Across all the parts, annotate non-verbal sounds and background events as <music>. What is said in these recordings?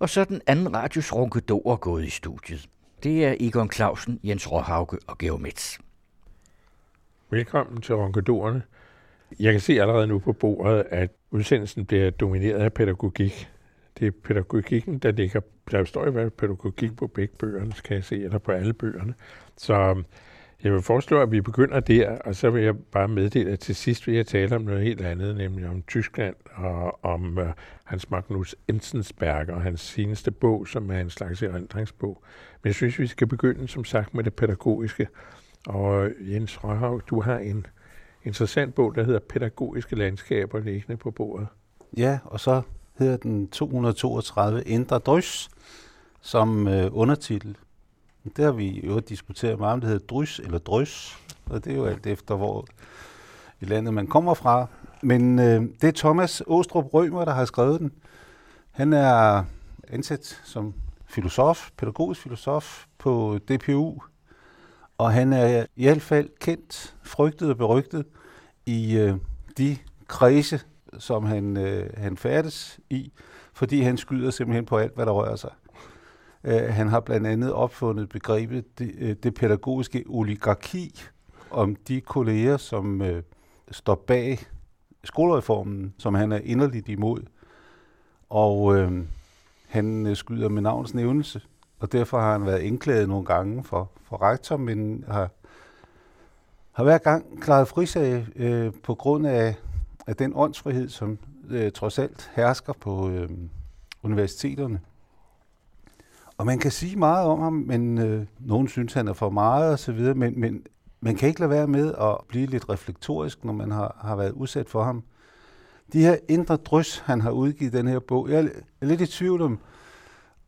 Og så den anden radios ronkedor gået i studiet. Det er Egon Clausen, Jens Råhauke og Geomets. Velkommen til Ronkedorerne. Jeg kan se allerede nu på bordet, at udsendelsen bliver domineret af pædagogik. Det er pædagogikken, der ligger, der står i hvert pædagogik på begge bøgerne, kan jeg se, eller på alle bøgerne. Så øhm, jeg vil foreslå, at vi begynder der, og så vil jeg bare meddele, at til sidst vil jeg tale om noget helt andet, nemlig om Tyskland og om uh, Hans Magnus Enzensberg og hans seneste bog, som er en slags erindringsbog. Men jeg synes, vi skal begynde, som sagt, med det pædagogiske. Og øh, Jens Røhav, du har en interessant bog, der hedder Pædagogiske landskaber liggende på bordet. Ja, og så hedder den 232 Indre Drys som øh, undertitel. Det har vi jo diskuteret meget om, det hedder drys eller drys, og det er jo alt efter, hvor i landet man kommer fra. Men øh, det er Thomas Åstrup Rømer, der har skrevet den. Han er ansat som filosof, pædagogisk filosof på DPU, og han er i hvert fald kendt, frygtet og berygtet i øh, de kredse, som han, øh, han færdes i, fordi han skyder simpelthen på alt, hvad der rører sig. Øh, han har blandt andet opfundet begrebet det, øh, det pædagogiske oligarki om de kolleger, som øh, står bag skolereformen, som han er inderligt imod. Og øh, han øh, skyder med navns nævnelse, og derfor har han været indklaget nogle gange for, for rektor, men har, har hver gang klaret frisag øh, på grund af, af den åndsfrihed, som øh, trods alt hersker på øh, universiteterne. Og man kan sige meget om ham, men øh, nogen synes, han er for meget osv., men, men man kan ikke lade være med at blive lidt reflektorisk, når man har, har været udsat for ham. De her indre drys, han har udgivet den her bog, jeg er lidt i tvivl om,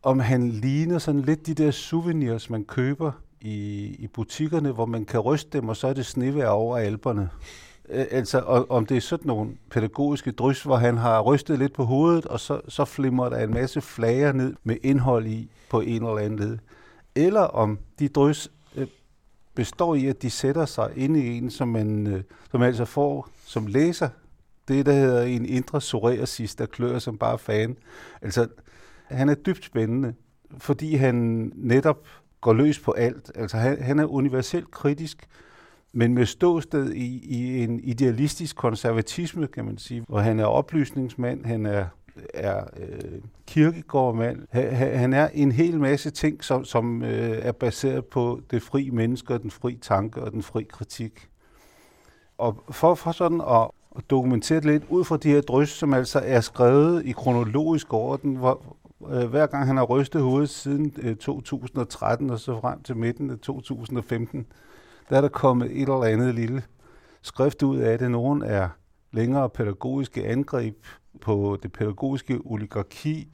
om han ligner sådan lidt de der souvenirs, man køber i, i butikkerne, hvor man kan ryste dem, og så er det snevær over alberne. Øh, altså, og, om det er sådan nogle pædagogiske drys, hvor han har rystet lidt på hovedet, og så, så flimmer der en masse flager ned med indhold i på en eller anden led. Eller om de drys øh, består i, at de sætter sig ind i en, som man, øh, som man altså får som læser. Det, der hedder en indre psoriasis, der klør som bare fan. Altså, han er dybt spændende, fordi han netop går løs på alt. Altså, han, han er universelt kritisk, men med ståsted i, i en idealistisk konservatisme, kan man sige, hvor han er oplysningsmand, han er er øh, kirkegårdmand. Han er en hel masse ting, som, som øh, er baseret på det fri menneske, den fri tanke og den fri kritik. Og for, for sådan at dokumentere det lidt ud fra de her drys, som altså er skrevet i kronologisk orden, hvor, øh, hver gang han har rystet hovedet siden øh, 2013 og så frem til midten af 2015, der er der kommet et eller andet lille skrift ud af det. Nogen er længere pædagogiske angreb på det pædagogiske oligarki.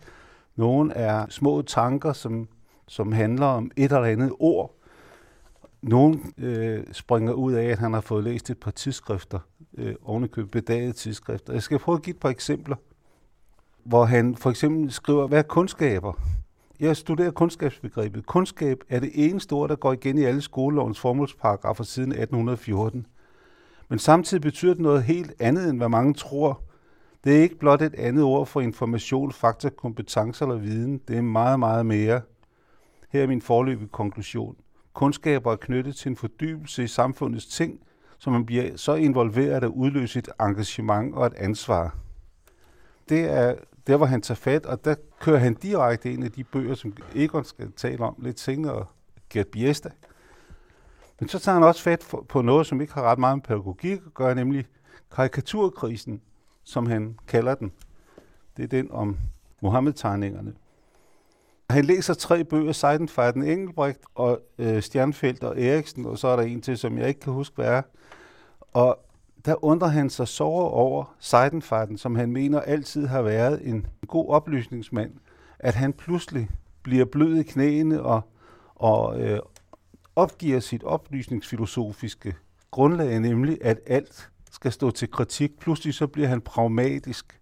Nogen er små tanker, som, som handler om et eller andet ord. Nogen øh, springer ud af, at han har fået læst et par tidsskrifter, øh, ovenikøbet bedagede tidsskrifter. Jeg skal prøve at give et par eksempler, hvor han for eksempel skriver, hvad er kundskaber? Jeg studerer kundskabsbegrebet. Kundskab er det eneste ord, der går igen i alle skolelovens formålsparagrafer siden 1814. Men samtidig betyder det noget helt andet, end hvad mange tror. Det er ikke blot et andet ord for information, fakta, kompetencer eller viden. Det er meget, meget mere. Her er min forløbige konklusion. Kundskaber er knyttet til en fordybelse i samfundets ting, så man bliver så involveret at udløse et engagement og et ansvar. Det er der, hvor han tager fat, og der kører han direkte ind i de bøger, som Egon skal tale om lidt senere, Gert Biesta. Men så tager han også fat på noget, som ikke har ret meget med pædagogik at gøre, nemlig karikaturkrisen, som han kalder den. Det er den om Mohammed-tegningerne. Han læser tre bøger, Seidenfejden Engelbrecht og øh, Stjernfeldt og Eriksen, og så er der en til, som jeg ikke kan huske, hvad er. Og der undrer han sig så over Seidenfejden, som han mener altid har været en god oplysningsmand, at han pludselig bliver blød i knæene og, og øh, opgiver sit oplysningsfilosofiske grundlag, nemlig at alt skal stå til kritik. Pludselig så bliver han pragmatisk.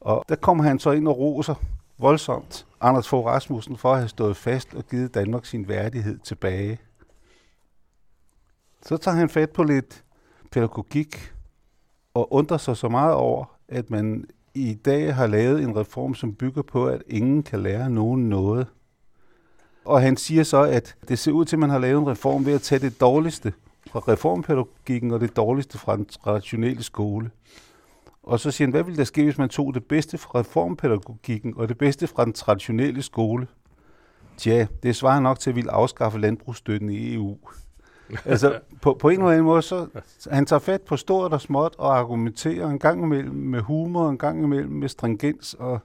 Og der kommer han så ind og roser voldsomt Anders Fogh Rasmussen for at have stået fast og givet Danmark sin værdighed tilbage. Så tager han fat på lidt pædagogik og undrer sig så meget over, at man i dag har lavet en reform, som bygger på, at ingen kan lære nogen noget. Og han siger så, at det ser ud til, at man har lavet en reform ved at tage det dårligste fra reformpædagogikken og det dårligste fra den traditionelle skole. Og så siger han, hvad ville der ske, hvis man tog det bedste fra reformpædagogikken og det bedste fra den traditionelle skole? Tja, det svarer nok til at ville afskaffe landbrugsstøtten i EU altså, på, på en eller anden måde, så han tager fat på stort og småt og argumenterer en gang imellem med humor, en gang imellem med stringens, og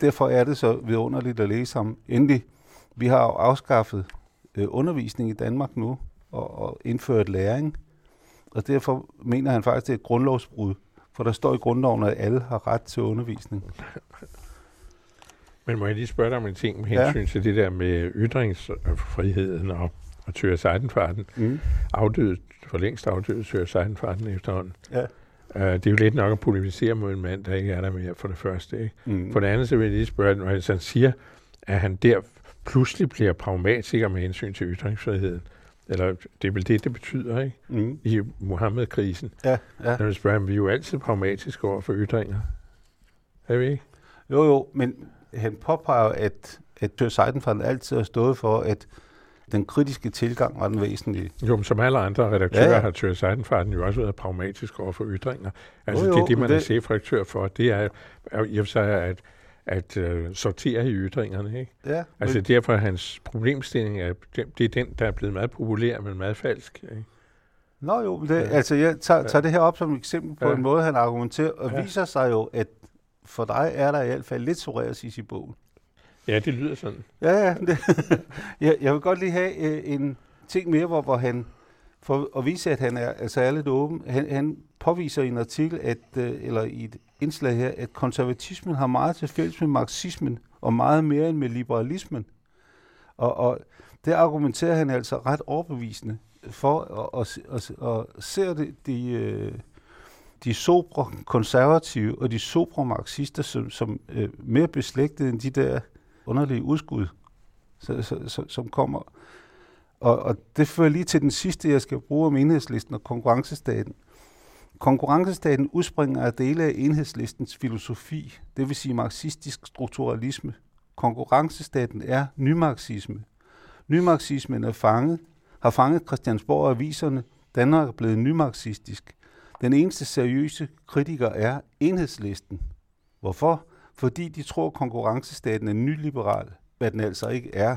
derfor er det så vidunderligt at læse ham. Endelig, vi har jo afskaffet øh, undervisning i Danmark nu, og, og indført læring, og derfor mener han faktisk, det er et grundlovsbrud, for der står i grundloven, at alle har ret til undervisning. Men må jeg lige spørge dig om en ting med hensyn ja. til det der med ytringsfriheden og, og Thyre Seidenfarten. Mm. Afdøde, for længst afdøde Thyre Seidenfarten efterhånden. Ja. Uh, det er jo lidt nok at polemisere mod en mand, der ikke er der mere, for det første. Ikke? Mm. For det andet, så vil jeg lige spørge, når han siger, at han der pludselig bliver pragmatiker med hensyn til ytringsfriheden. Eller det er vel det, det betyder, ikke? Mm. I Mohammed-krisen. Ja, ja. Når vi spørger, vi er jo altid pragmatiske over for ytringer. Er vi ikke? Jo, jo, men han påpeger, at, at Tør Seidenfeld altid har stået for, at den kritiske tilgang var den væsentlige. Jo, men som alle andre redaktører ja, ja. har Tør Seidenfeldt jo også været pragmatisk over for ytringer. Altså jo, jo, det er det, man det... er chefredaktør for. Det er, er i og for sig at, at uh, sortere i ytringerne. Ikke? Ja, altså men... derfor er hans problemstilling, er, det, det er den, der er blevet meget populær, men meget falsk. Ikke? Nå jo, det, ja. altså jeg tager, tager det her op som et eksempel på ja. en måde, han argumenterer, og ja. viser sig jo, at for dig er der i hvert fald lidt psoriasis i bogen. Ja, det lyder sådan. Ja, ja. Det, <laughs> jeg, jeg vil godt lige have øh, en ting mere, hvor, hvor han, for at vise, at han er, altså er lidt åben, han, han påviser i en artikel, at, øh, eller i et indslag her, at konservatismen har meget til fælles med marxismen, og meget mere end med liberalismen. Og, og det argumenterer han altså ret overbevisende for, og, og, og, og ser det, de, øh, de sobre konservative og de sobre marxister som, som øh, mere beslægtede end de der underlige udskud, så, så, så, som kommer. Og, og det fører lige til den sidste, jeg skal bruge om enhedslisten og konkurrencestaten. Konkurrencestaten udspringer af dele af enhedslistens filosofi, det vil sige marxistisk strukturalisme. Konkurrencestaten er nymarxisme. Nymarxismen er fanget, har fanget Christiansborg og aviserne. Danmark er blevet nymarxistisk. Den eneste seriøse kritiker er enhedslisten. Hvorfor? Fordi de tror, at konkurrencestaten er nyliberal, hvad den altså ikke er.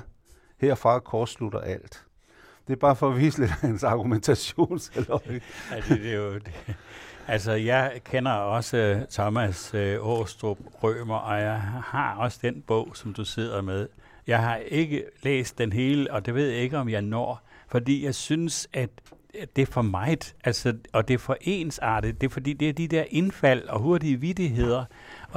Herfra kortslutter alt. Det er bare for at vise lidt af hans argumentation. altså, <laughs> det er jo det. Altså, jeg kender også øh, Thomas øh, Åstrup Rømer, og jeg har også den bog, som du sidder med. Jeg har ikke læst den hele, og det ved jeg ikke, om jeg når, fordi jeg synes, at det er for meget, altså, og det er for ensartet. Det er fordi, det er de der indfald og hurtige vidigheder.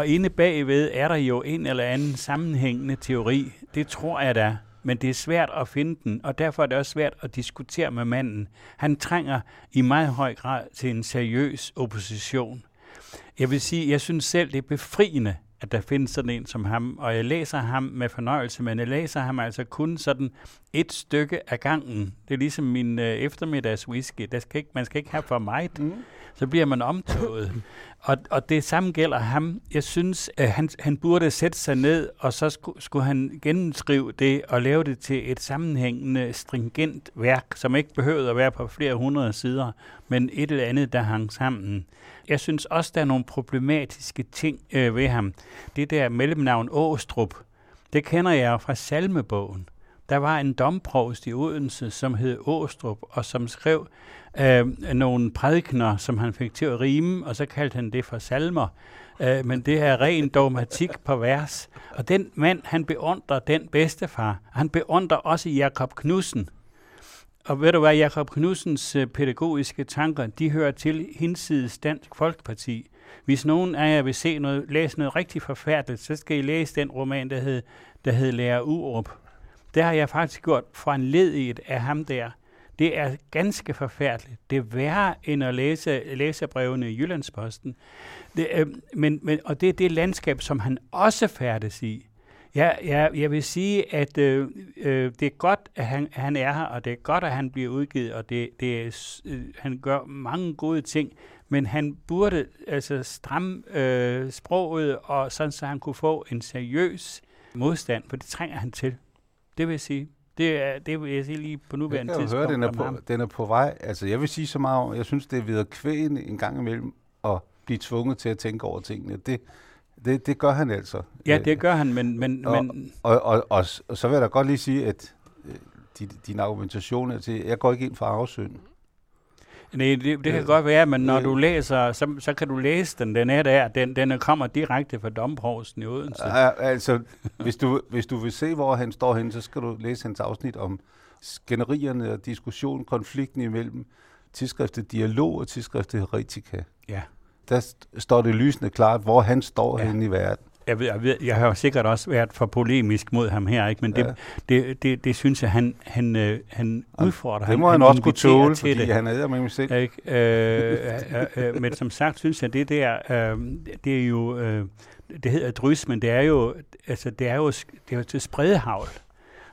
Og inde bagved er der jo en eller anden sammenhængende teori. Det tror jeg da. Men det er svært at finde den, og derfor er det også svært at diskutere med manden. Han trænger i meget høj grad til en seriøs opposition. Jeg vil sige, jeg synes selv, det er befriende, at der findes sådan en som ham, og jeg læser ham med fornøjelse, men jeg læser ham altså kun sådan et stykke af gangen. Det er ligesom min øh, eftermiddags whisky. Der skal ikke, man skal ikke have for meget, mm. så bliver man omtået. Og, og det samme gælder ham. Jeg synes, at han, han burde sætte sig ned, og så skulle, skulle han gennemskrive det og lave det til et sammenhængende, stringent værk, som ikke behøvede at være på flere hundrede sider, men et eller andet, der hang sammen. Jeg synes også, der er nogle problematiske ting øh, ved ham. Det der mellemnavn Åstrup, det kender jeg fra salmebogen. Der var en domprovst i Odense, som hed Åstrup, og som skrev øh, nogle prædikner, som han fik til at rime, og så kaldte han det for salmer. Øh, men det er ren dogmatik på vers. Og den mand, han beundrer den bedstefar. Han beundrer også Jakob Knudsen. Og ved du hvad, Jakob Knudsens øh, pædagogiske tanker, de hører til hinsides Dansk Folkeparti. Hvis nogen af jer vil se noget, læse noget rigtig forfærdeligt, så skal I læse den roman, der hed, der hed Lærer Urup. Det har jeg faktisk gjort fra en led af ham der. Det er ganske forfærdeligt. Det er værre end at læse læserbrevene i Jyllandsposten. Det, øh, men, men, og det er det landskab, som han også færdes i. Ja, ja, jeg vil sige, at øh, øh, det er godt, at han, han er her, og det er godt, at han bliver udgivet, og det, det er, øh, han gør mange gode ting. men han burde altså stramme øh, sproget, og sådan så han kunne få en seriøs modstand, for det trænger han til. Det vil jeg sige. Det, er, det vil jeg sige lige på nuværende Jeg kan tidspunkt. høre, den er, på, den er på vej. Altså, jeg vil sige så meget om, jeg synes, det er videre kvægende en gang imellem at blive tvunget til at tænke over tingene. Det, det, det gør han altså. Ja, det gør han, men, men, Og- men Og, og, og, og så vil jeg da godt lige sige, at øh, din, din argumentation er til, jeg går ikke ind for arvesynd. Nej, det, det kan Øh, godt være, men når øh, du læser, så, så kan du læse den. Den er der. Den, den kommer direkte fra Domprovsten i Odense. Ja, altså, hvis du, hvis du vil se, hvor han står henne, så skal du læse hans afsnit om skænderierne og diskussionen, konflikten imellem tidsskriftet Dialog og tidsskriftet Heretica. Ja. Der st- står det lysende klart, hvor han står Ja. henne i verden. Jeg, ved, jeg, ved, jeg har sikkert også været for polemisk mod ham her, ikke? men det, Ja. det, det, det synes jeg, han, han, øh, han udfordrer. Det må han, han også kunne tåle, til fordi det. han er med mig selv. Ikke? Øh, øh, øh, men som sagt synes jeg, det der, øh, det er jo, øh, det hedder drys, men det er jo, altså det er jo, det er jo til spredehavl.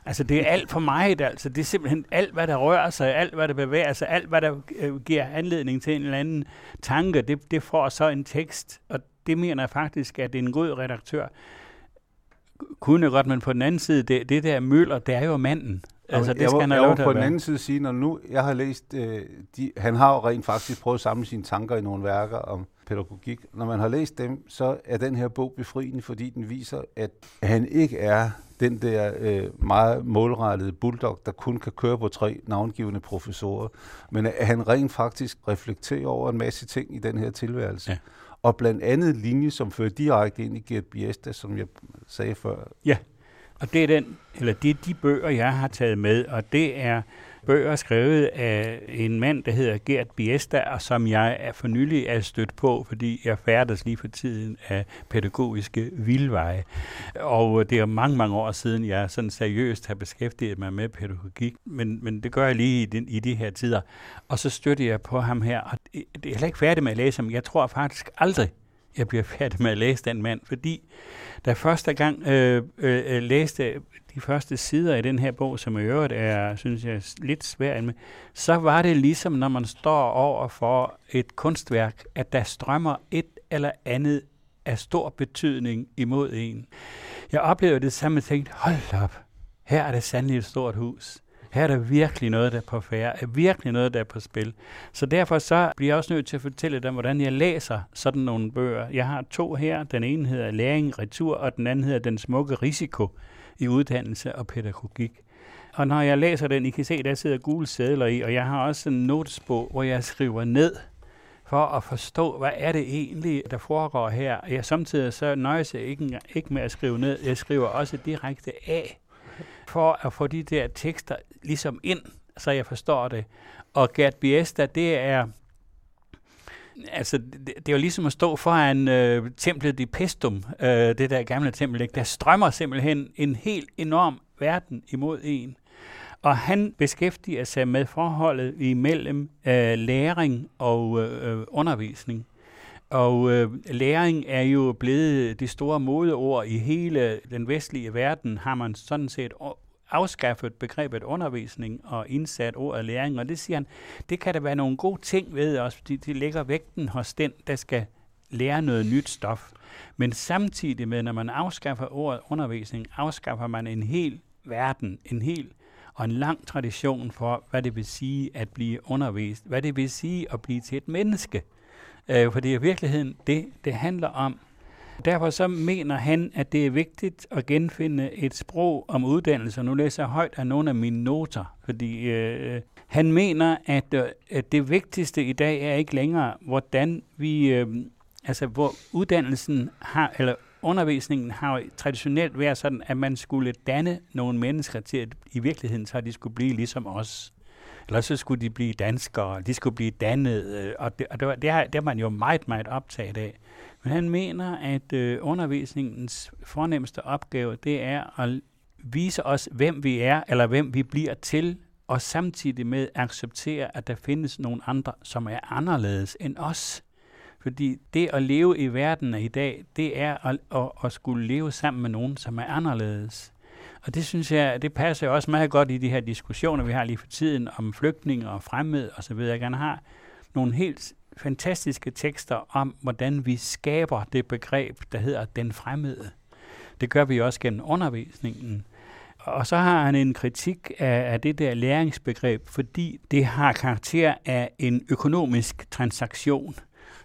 Altså det er alt for meget, altså det er simpelthen alt, hvad der rører sig, alt, hvad der bevæger sig, alt, hvad der øh, giver anledning til en eller anden tanke, det, det får så en tekst, og det mener jeg faktisk, at en god redaktør kunne godt, men på den anden side, det, det der møller, det er jo manden. Altså det jeg skal må, han have jeg lov til på den anden side sige, når nu jeg har læst, øh, de, han har jo rent faktisk prøvet at samle sine tanker i nogle værker om pædagogik. Når man har læst dem, så er den her bog befriende, fordi den viser, at han ikke er den der øh, meget målrettede bulldog, der kun kan køre på tre navngivende professorer, men at han rent faktisk reflekterer over en masse ting i den her tilværelse. Ja. Og blandt andet linje, som fører direkte ind i Gert Biesta, som jeg sagde før. Og det er, den, eller det er de bøger, jeg har taget med, og det er bøger skrevet af en mand, der hedder Gert Biesta, og som jeg er for nylig er stødt på, fordi jeg færdes lige for tiden af pædagogiske vildveje. Og det er mange, mange år siden, jeg sådan seriøst har beskæftiget mig med pædagogik, men, men det gør jeg lige i, den, i de her tider. Og så støtter jeg på ham her, og det, er heller ikke færdig med at læse ham. Jeg tror faktisk aldrig, jeg bliver færdig med at læse den mand, fordi da første gang øh, øh, øh læste de første sider i den her bog, som i øvrigt er, synes jeg, lidt svær med, så var det ligesom, når man står over for et kunstværk, at der strømmer et eller andet af stor betydning imod en. Jeg oplevede det samme og tænkte, hold op, her er det sandelig et stort hus. Her er der virkelig noget, der er på færre, er virkelig noget, der er på spil. Så derfor så bliver jeg også nødt til at fortælle dem, hvordan jeg læser sådan nogle bøger. Jeg har to her. Den ene hedder Læring Retur, og den anden hedder Den smukke risiko i uddannelse og pædagogik. Og når jeg læser den, I kan se, der sidder gule sædler i, og jeg har også en notesbog, hvor jeg skriver ned for at forstå, hvad er det egentlig, der foregår her. Jeg samtidig så nøjes jeg ikke, ikke med at skrive ned, jeg skriver også direkte af, for at få de der tekster ligesom ind, så jeg forstår det. Og Gert Biesta, det er, altså, det, det er jo ligesom at stå foran øh, templet i Pestum, øh, det der gamle tempel, ikke? der strømmer simpelthen en helt enorm verden imod en. Og han beskæftiger sig med forholdet imellem øh, læring og øh, undervisning. Og øh, læring er jo blevet det store modeord i hele den vestlige verden, har man sådan set afskaffet begrebet undervisning og indsat ordet læring. Og det siger han, det kan der være nogle gode ting ved os, fordi det lægger vægten hos den, der skal lære noget nyt stof. Men samtidig med, når man afskaffer ordet undervisning, afskaffer man en hel verden, en hel og en lang tradition for, hvad det vil sige at blive undervist, hvad det vil sige at blive til et menneske. Øh, for det er i virkeligheden det, det handler om. Derfor så mener han, at det er vigtigt at genfinde et sprog om uddannelse. Nu læser jeg højt af nogle af mine noter, fordi øh, han mener, at, øh, at det vigtigste i dag er ikke længere, hvordan vi, øh, altså hvor uddannelsen har, eller undervisningen har traditionelt været sådan, at man skulle danne nogle mennesker til, at i virkeligheden så de skulle blive ligesom os. Eller så skulle de blive danskere, de skulle blive dannet, øh, og det, og det, var, det, er, det er man jo meget, meget optaget af. Men han mener, at øh, undervisningens fornemmeste opgave, det er at vise os, hvem vi er, eller hvem vi bliver til, og samtidig med acceptere, at der findes nogle andre, som er anderledes end os. Fordi det at leve i verden i dag, det er at, at, at skulle leve sammen med nogen, som er anderledes. Og det synes jeg, det passer jo også meget godt i de her diskussioner, vi har lige for tiden om flygtninge og fremmed og så videre. Han har nogle helt fantastiske tekster om, hvordan vi skaber det begreb, der hedder den fremmede. Det gør vi også gennem undervisningen. Og så har han en kritik af, af det der læringsbegreb, fordi det har karakter af en økonomisk transaktion.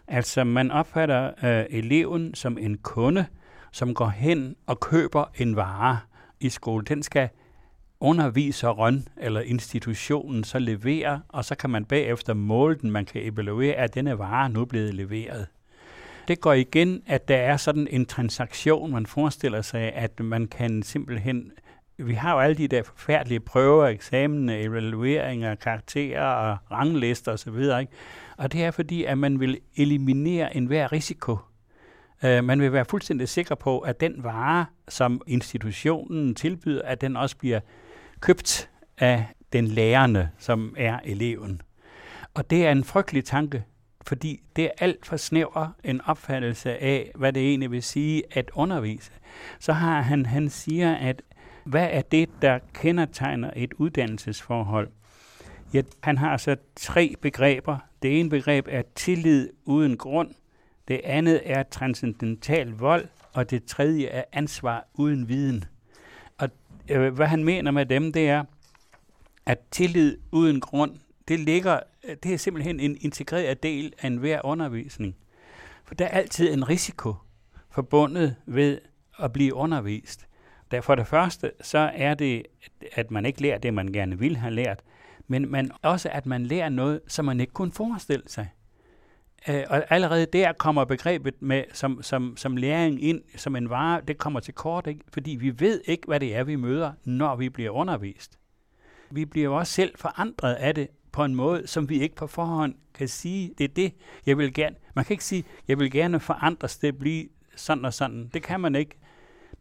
Altså man opfatter øh, eleven som en kunde, som går hen og køber en vare i skole. Den skal underviseren eller institutionen så levere, og så kan man bagefter måle den. Man kan evaluere, at denne vare nu blevet leveret. Det går igen, at der er sådan en transaktion, man forestiller sig, at man kan simpelthen vi har jo alle de der forfærdelige prøver, eksamener, evalueringer, karakterer og ranglister osv. Ikke? Og det er fordi, at man vil eliminere enhver risiko. Uh, man vil være fuldstændig sikker på, at den vare, som institutionen tilbyder, at den også bliver købt af den lærende, som er eleven. Og det er en frygtelig tanke, fordi det er alt for snæver en opfattelse af, hvad det egentlig vil sige at undervise. Så har han, han siger, at hvad er det, der kendetegner et uddannelsesforhold? Ja, han har så tre begreber. Det ene begreb er tillid uden grund. Det andet er transcendental vold. Og det tredje er ansvar uden viden. Og øh, hvad han mener med dem, det er, at tillid uden grund, det ligger, det er simpelthen en integreret del af enhver undervisning. For der er altid en risiko forbundet ved at blive undervist. Der for det første, så er det, at man ikke lærer det, man gerne vil have lært, men man, også at man lærer noget, som man ikke kunne forestille sig. Øh, og allerede der kommer begrebet med som, som, som læring ind som en vare, det kommer til kort, ikke? fordi vi ved ikke, hvad det er, vi møder, når vi bliver undervist. Vi bliver jo også selv forandret af det på en måde, som vi ikke på forhånd kan sige, det er det, jeg vil gerne. Man kan ikke sige, jeg vil gerne forandres det blive sådan og sådan. Det kan man ikke.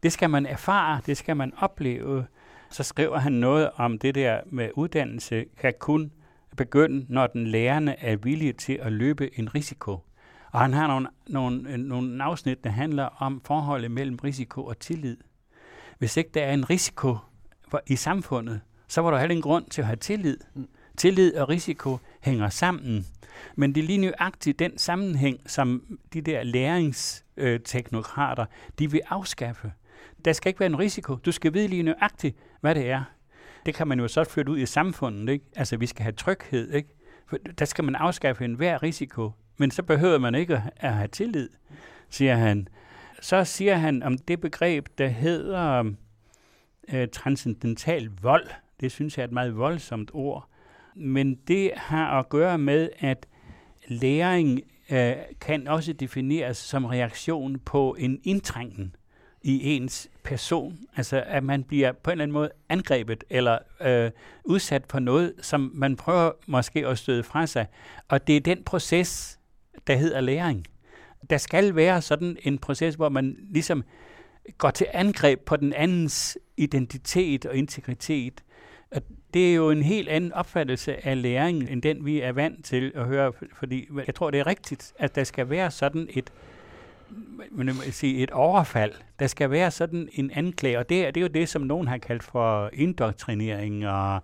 Det skal man erfare, det skal man opleve. Så skriver han noget om det der med uddannelse, kan kun begynde, når den lærende er villig til at løbe en risiko. Og han har nogle, nogle, nogle afsnit, der handler om forholdet mellem risiko og tillid. Hvis ikke der er en risiko for, i samfundet, så var der heller ingen grund til at have tillid. Mm. Tillid og risiko hænger sammen. Men det er lige nøjagtigt den sammenhæng, som de der læringsteknokrater, de vil afskaffe. Der skal ikke være en risiko. Du skal vide lige nøjagtigt, hvad det er. Det kan man jo så flytte ud i samfundet. Ikke? Altså, vi skal have tryghed. Ikke? For der skal man afskaffe enhver risiko. Men så behøver man ikke at have tillid, siger han. Så siger han om det begreb, der hedder øh, transcendental vold. Det synes jeg er et meget voldsomt ord. Men det har at gøre med, at læring øh, kan også defineres som reaktion på en indtrængen i ens person. Altså at man bliver på en eller anden måde angrebet eller øh, udsat for noget, som man prøver måske at støde fra sig. Og det er den proces, der hedder læring. Der skal være sådan en proces, hvor man ligesom går til angreb på den andens identitet og integritet. Og det er jo en helt anden opfattelse af læring, end den vi er vant til at høre, fordi jeg tror, det er rigtigt, at der skal være sådan et men sige, et overfald. Der skal være sådan en anklage, og det er, det er jo det, som nogen har kaldt for indoktrinering, og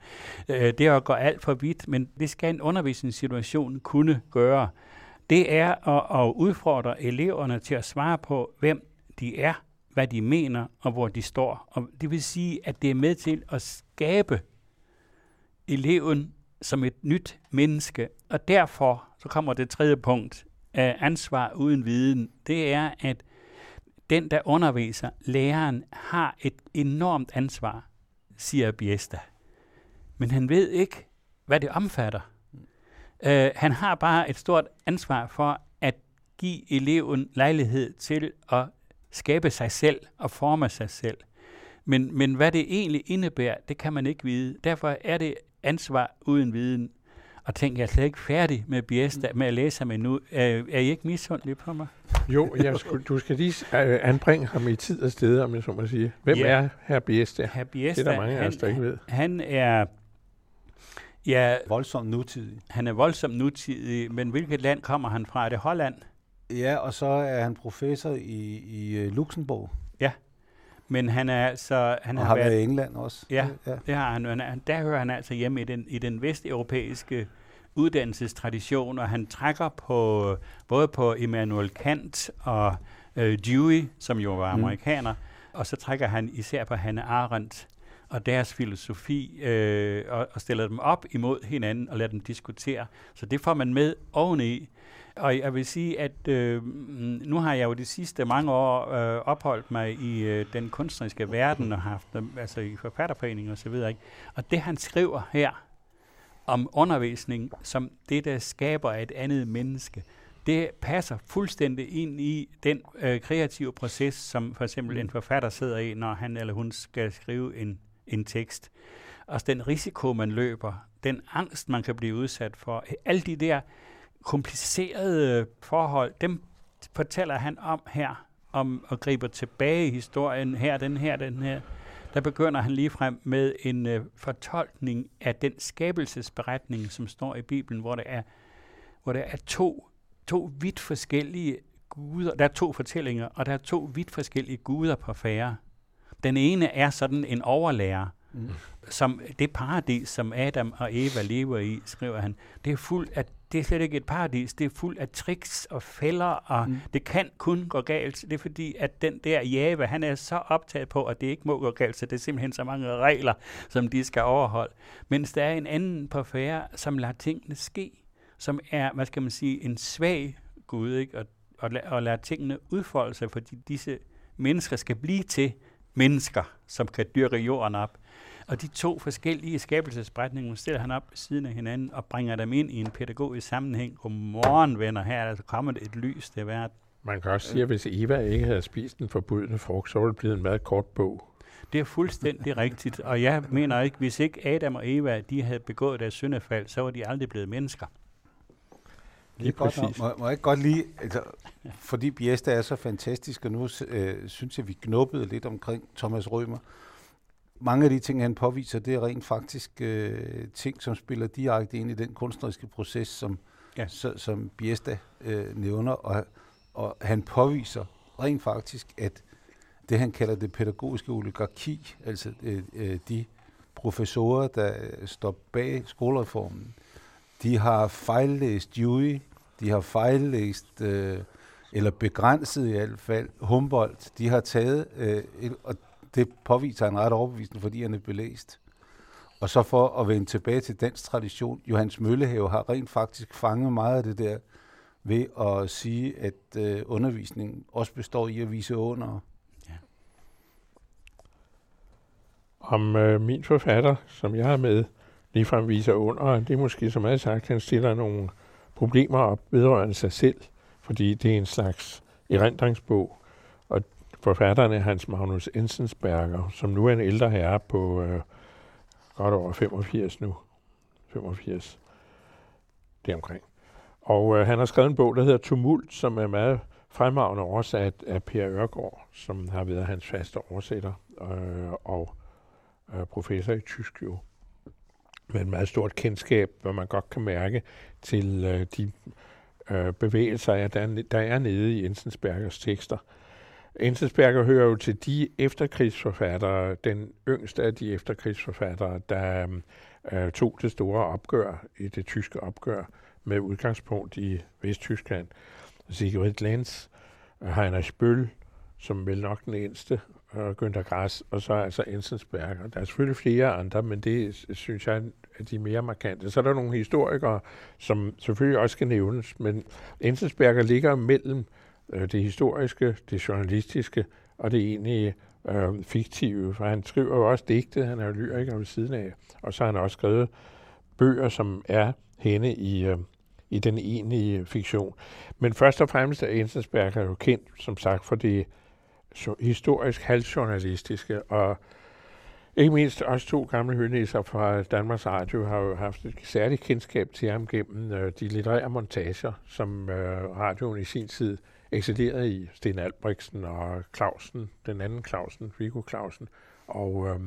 øh, det er at gå alt for vidt, men det skal en undervisningssituation kunne gøre. Det er at, at udfordre eleverne til at svare på, hvem de er, hvad de mener, og hvor de står. Og det vil sige, at det er med til at skabe eleven som et nyt menneske, og derfor så kommer det tredje punkt, af ansvar uden viden, det er, at den, der underviser, læreren, har et enormt ansvar, siger Biesta. Men han ved ikke, hvad det omfatter. Uh, han har bare et stort ansvar for at give eleven lejlighed til at skabe sig selv og forme sig selv. Men, men hvad det egentlig indebærer, det kan man ikke vide. Derfor er det ansvar uden viden. Og tænk, jeg er slet ikke færdig med Biesta, med at læse ham endnu. Er, er I ikke misundelige på mig? Jo, jeg skulle, du skal lige uh, anbringe ham i tid og sted, om jeg så må sige. Hvem ja. er herr Biesta? Herr Biesta, det er der mange han, af os, der ikke ved. Han er... Ja, voldsomt nutidig. Han er voldsomt nutidig, men hvilket land kommer han fra? Er det Holland? Ja, og så er han professor i, i øh, Luxembourg. Ja, men han er altså... Han og har, har været i England også. Ja, ja, det har han. han der hører han altså hjemme i den, i den vesteuropæiske uddannelsestradition, og han trækker på både på Immanuel Kant og øh, Dewey, som jo var mm. amerikaner, mm. og så trækker han især på Hannah Arendt og deres filosofi, øh, og, og stiller dem op imod hinanden og lader dem diskutere. Så det får man med oveni. Og jeg vil sige, at øh, nu har jeg jo de sidste mange år øh, opholdt mig i øh, den kunstneriske verden og haft altså i forfatterforening og så videre. Ikke? Og det han skriver her om undervisning som det, der skaber et andet menneske, det passer fuldstændig ind i den øh, kreative proces, som for eksempel en forfatter sidder i, når han eller hun skal skrive en, en tekst. Og den risiko, man løber, den angst, man kan blive udsat for, alle de der komplicerede forhold, dem fortæller han om her, om at gribe tilbage i historien, her, den her, den her. Der begynder han lige frem med en uh, fortolkning af den skabelsesberetning, som står i Bibelen, hvor der er, hvor der er to, to vidt forskellige guder. Der er to fortællinger, og der er to vidt forskellige guder på færre. Den ene er sådan en overlærer, mm. som det paradis, som Adam og Eva lever i, skriver han, det er fuldt af det er slet ikke et paradis, det er fuldt af tricks og fælder, og mm. det kan kun gå galt. Det er fordi, at den der Java, han er så optaget på, at det ikke må gå galt, så det er simpelthen så mange regler, som de skal overholde. Mens der er en anden på færre, som lader tingene ske, som er, hvad skal man sige, en svag Gud, ikke? Og, og, og lader tingene udfolde sig, fordi disse mennesker skal blive til mennesker, som kan dyrke jorden op. Og de to forskellige skabelsesberetninger stiller han op ved siden af hinanden og bringer dem ind i en pædagogisk sammenhæng. Godmorgen, venner, her er der kommet et lys til verden. Man kan også sige, at hvis Eva ikke havde spist den forbudne frugt, så ville det blive en meget kort bog. Det er fuldstændig rigtigt, og jeg mener ikke, hvis ikke Adam og Eva de havde begået deres syndefald, så var de aldrig blevet mennesker. Lige præcis. Må, må jeg ikke godt lige, altså, fordi Biesta er så fantastisk, og nu øh, synes jeg, vi knuppede lidt omkring Thomas Rømer, mange af de ting, han påviser, det er rent faktisk øh, ting, som spiller direkte ind i den kunstneriske proces, som, ja. så, som Biesta øh, nævner, og, og han påviser rent faktisk, at det, han kalder det pædagogiske oligarki, altså øh, øh, de professorer, der står bag skolereformen, de har fejllæst Dewey, de har fejllæst, øh, eller begrænset i hvert fald, Humboldt. De har taget, øh, og det påviser han ret overbevisende, fordi han er belæst. Og så for at vende tilbage til dansk tradition, Johannes Møllehave har rent faktisk fanget meget af det der ved at sige, at øh, undervisningen også består i at vise under. Ja. Om øh, min forfatter, som jeg har med, ligefrem viser under, det er måske, som meget sagt, han stiller nogle problemer op vedrørende sig selv, fordi det er en slags erindringsbog, Forfatteren Hans Magnus Enzensberger, som nu er en ældre herre på øh, godt over 85 nu. 85. Det omkring. Og øh, han har skrevet en bog, der hedder Tumult, som er meget fremragende oversat af Per Ørgaard, som har været hans faste oversætter øh, og øh, professor i tysk jo. Med et meget stort kendskab, hvor man godt kan mærke til øh, de øh, bevægelser, der, der er nede i Enzensbergers tekster. Enzensberger hører jo til de efterkrigsforfattere, den yngste af de efterkrigsforfattere, der øh, tog det store opgør i det tyske opgør med udgangspunkt i Vesttyskland. Sigrid Lenz, øh, Heinrich Bøll, som vel nok den eneste, og Günther Grass, og så altså Enzensberger. Der er selvfølgelig flere andre, men det synes jeg er de mere markante. Så er der nogle historikere, som selvfølgelig også skal nævnes, men Enzensberger ligger mellem øh, det historiske, det journalistiske og det egentlige øh, fiktive. For han skriver jo også digte, han er jo lyriker ved siden af. Og så har han også skrevet bøger, som er henne i, øh, i den egentlige fiktion. Men først og fremmest er Ensensberg jo kendt, som sagt, for det historisk halvjournalistiske, og ikke mindst også to gamle hønæsser fra Danmarks Radio har jo haft et særligt kendskab til ham gennem øh, de litterære montager, som øh, radioen i sin tid excellerede i Sten Albrechtsen og Clausen, den anden Clausen, Viggo Clausen, og øh,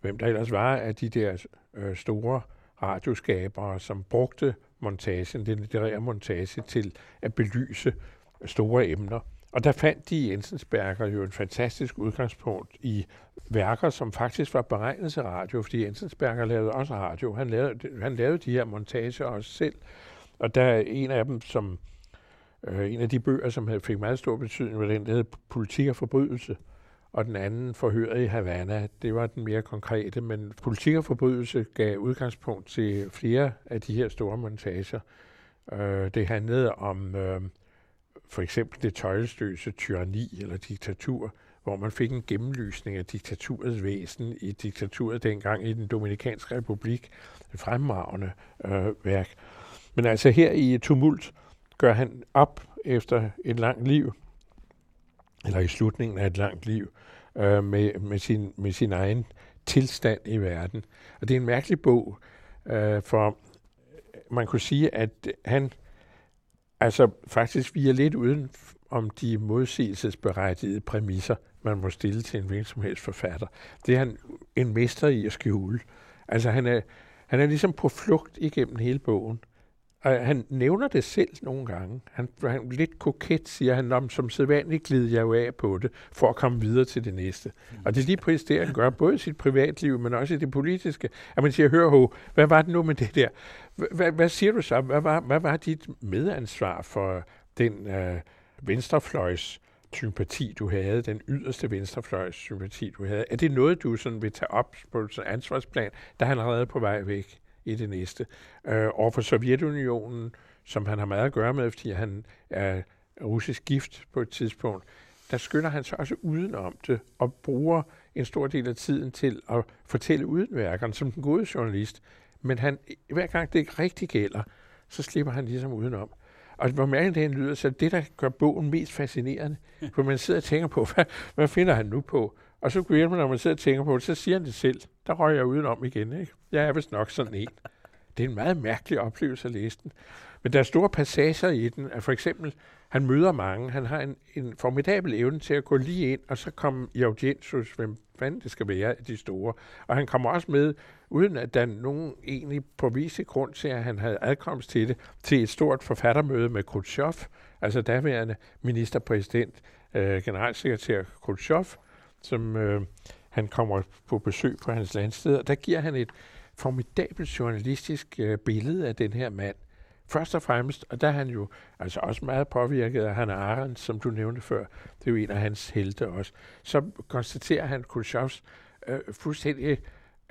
hvem der ellers var af de der øh, store radioskabere, som brugte montagen, den litterære montage, til at belyse store emner. Og der fandt de i Jensensberger jo en fantastisk udgangspunkt i værker, som faktisk var beregnet til radio, fordi Jensensberger lavede også radio. Han lavede, han lavede de her montager også selv. Og der er en af dem, som øh, en af de bøger, som fik meget stor betydning, var den, der hed Politik og Forbrydelse. Og den anden, Forhøret i Havana, det var den mere konkrete, men Politik og Forbrydelse gav udgangspunkt til flere af de her store montager. Øh, det handlede om øh, for eksempel det tøjløse tyranni eller diktatur, hvor man fik en gennemlysning af diktaturets væsen i diktaturet dengang i den Dominikanske Republik. Et fremragende øh, værk. Men altså her i Tumult gør han op efter et langt liv, eller i slutningen af et langt liv, øh, med, med, sin, med sin egen tilstand i verden. Og det er en mærkelig bog, øh, for man kunne sige, at han altså faktisk vi er lidt uden om de modsigelsesberettigede præmisser, man må stille til en hvilken som helst forfatter. Det er han en mester i at skjule. Altså han er, han er ligesom på flugt igennem hele bogen. Og han nævner det selv nogle gange. Han, han lidt koket siger han, om som sædvanligt glider jeg jo af på det, for at komme videre til det næste. Mm. Og det er lige præcis det, han gør, både i sit privatliv, men også i det politiske. At man siger, hør ho, hvad var det nu med det der? Hvad, hvad siger du så? Hvad var, hvad var dit medansvar for den øh, venstrefløjs sympati, du havde, den yderste venstrefløjs sympati, du havde? Er det noget, du sådan vil tage op på et ansvarsplan, der han allerede på vej væk? I det næste. Øh, over for Sovjetunionen, som han har meget at gøre med, fordi han er russisk gift på et tidspunkt, der skynder han sig også udenom det og bruger en stor del af tiden til at fortælle udenværkeren som den gode journalist. Men han, hver gang det ikke rigtig gælder, så slipper han ligesom udenom. Og hvor mærkeligt det lyder, så det, der gør bogen mest fascinerende, for man sidder og tænker på, <laughs> hvad, hvad finder han nu på? Og så man, når man sidder og tænker på det, så siger han det selv. Der røg jeg udenom igen. Ikke? Jeg er vist nok sådan en. Det er en meget mærkelig oplevelse at læse den. Men der er store passager i den. At for eksempel, han møder mange. Han har en, en formidabel evne til at gå lige ind, og så komme i audiens hos hvem fanden det skal være, de store. Og han kommer også med, uden at der er nogen egentlig påvise grund til, at han havde adkomst til det, til et stort forfattermøde med Khrushchev, altså daværende ministerpræsident, øh, generalsekretær Khrushchev, som øh, han kommer på besøg på hans landsted, og der giver han et formidabelt journalistisk øh, billede af den her mand. Først og fremmest, og der er han jo altså også meget påvirket af Hannah Arendt, som du nævnte før, det er jo en af hans helte også, så konstaterer han Khrushchevs øh, fuldstændig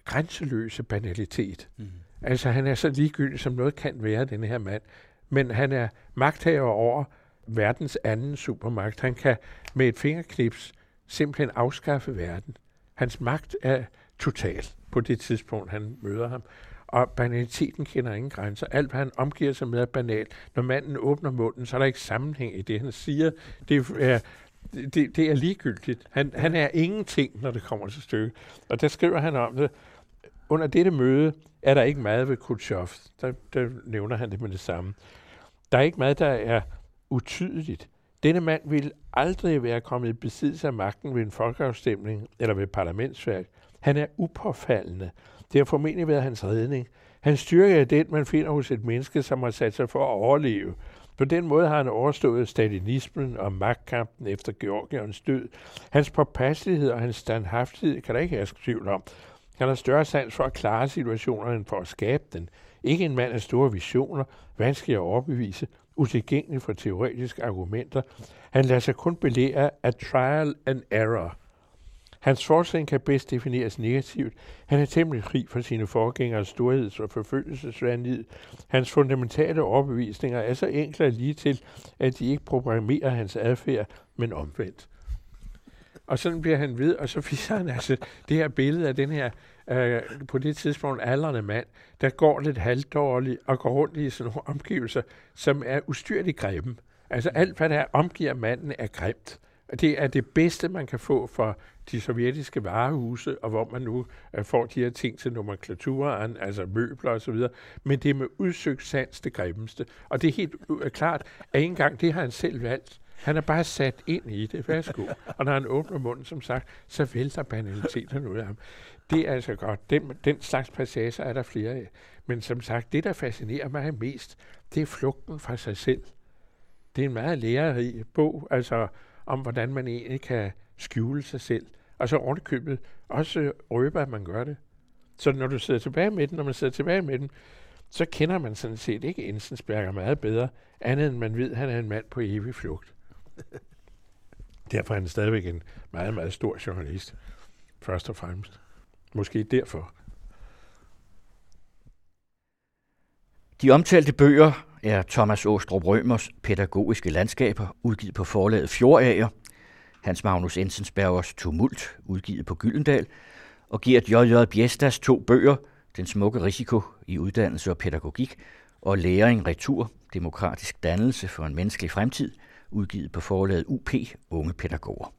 grænseløse banalitet. Mm. Altså han er så ligegyldig, som noget kan være, den her mand. Men han er magthaver over verdens anden supermagt. Han kan med et fingerknips simpelthen afskaffe verden. Hans magt er total på det tidspunkt, han møder ham. Og banaliteten kender ingen grænser. Alt, hvad han omgiver sig med, er banalt. Når manden åbner munden, så er der ikke sammenhæng i det, han siger. Det er, det, det er ligegyldigt. Han, han er ingenting, når det kommer til stykket. Og der skriver han om det. Under dette møde er der ikke meget ved Khrushchev. Der, der nævner han det med det samme. Der er ikke meget, der er utydeligt. Denne mand ville aldrig være kommet i besiddelse af magten ved en folkeafstemning eller ved parlamentsværk. Han er upåfaldende. Det har formentlig været hans redning. Han styrke er den, man finder hos et menneske, som har sat sig for at overleve. På den måde har han overstået stalinismen og magtkampen efter Georgiens død. Hans påpasselighed og hans standhaftighed kan der ikke herske tvivl om. Han har større sans for at klare situationer end for at skabe den. Ikke en mand af store visioner, vanskelig at overbevise, utilgængelig for teoretiske argumenter. Han lader sig kun belære af trial and error. Hans forskning kan bedst defineres negativt. Han er temmelig fri for sine forgængers storheds- og forfølgelsesvandvid. Hans fundamentale overbevisninger er så enkle og lige til, at de ikke programmerer hans adfærd, men omvendt. Og sådan bliver han ved, og så <laughs> viser han altså det her billede af den her øh, på det tidspunkt aldrende mand, der går lidt halvdårligt og går rundt i sådan nogle omgivelser, som er ustyrligt grimme. Altså alt, hvad der omgiver manden, er grimt. Det er det bedste, man kan få for de sovjetiske varehuse, og hvor man nu øh, får de her ting til nomenklaturen, altså møbler osv., men det er med udsøgt sans det grimmeste. Og det er helt øh, klart, at ikke engang det har han selv valgt. Han er bare sat ind i det. Værsgo. Og når han åbner munden, som sagt, så vælter banaliteten ud af ham. Det er altså godt. Den, den slags passager er der flere af. Men som sagt, det, der fascinerer mig mest, det er flugten fra sig selv. Det er en meget lærerig bog, altså om hvordan man egentlig kan skjule sig selv, og så ordentligt også røber, at man gør det. Så når du sidder tilbage med den, når man sidder tilbage med den, så kender man sådan set ikke Ensensberger meget bedre, andet end man ved, at han er en mand på evig flugt. Derfor er han stadigvæk en meget, meget stor journalist, først og fremmest. Måske derfor. De omtalte bøger er Thomas Åstrup Rømers Pædagogiske Landskaber, udgivet på forlaget Fjordager, Hans Magnus Ensensbergers Tumult, udgivet på Gyldendal, og Gert J.J. Biestas to bøger, Den smukke risiko i uddannelse og pædagogik, og Læring Retur, Demokratisk dannelse for en menneskelig fremtid, udgivet på forlaget UP Unge Pædagoger.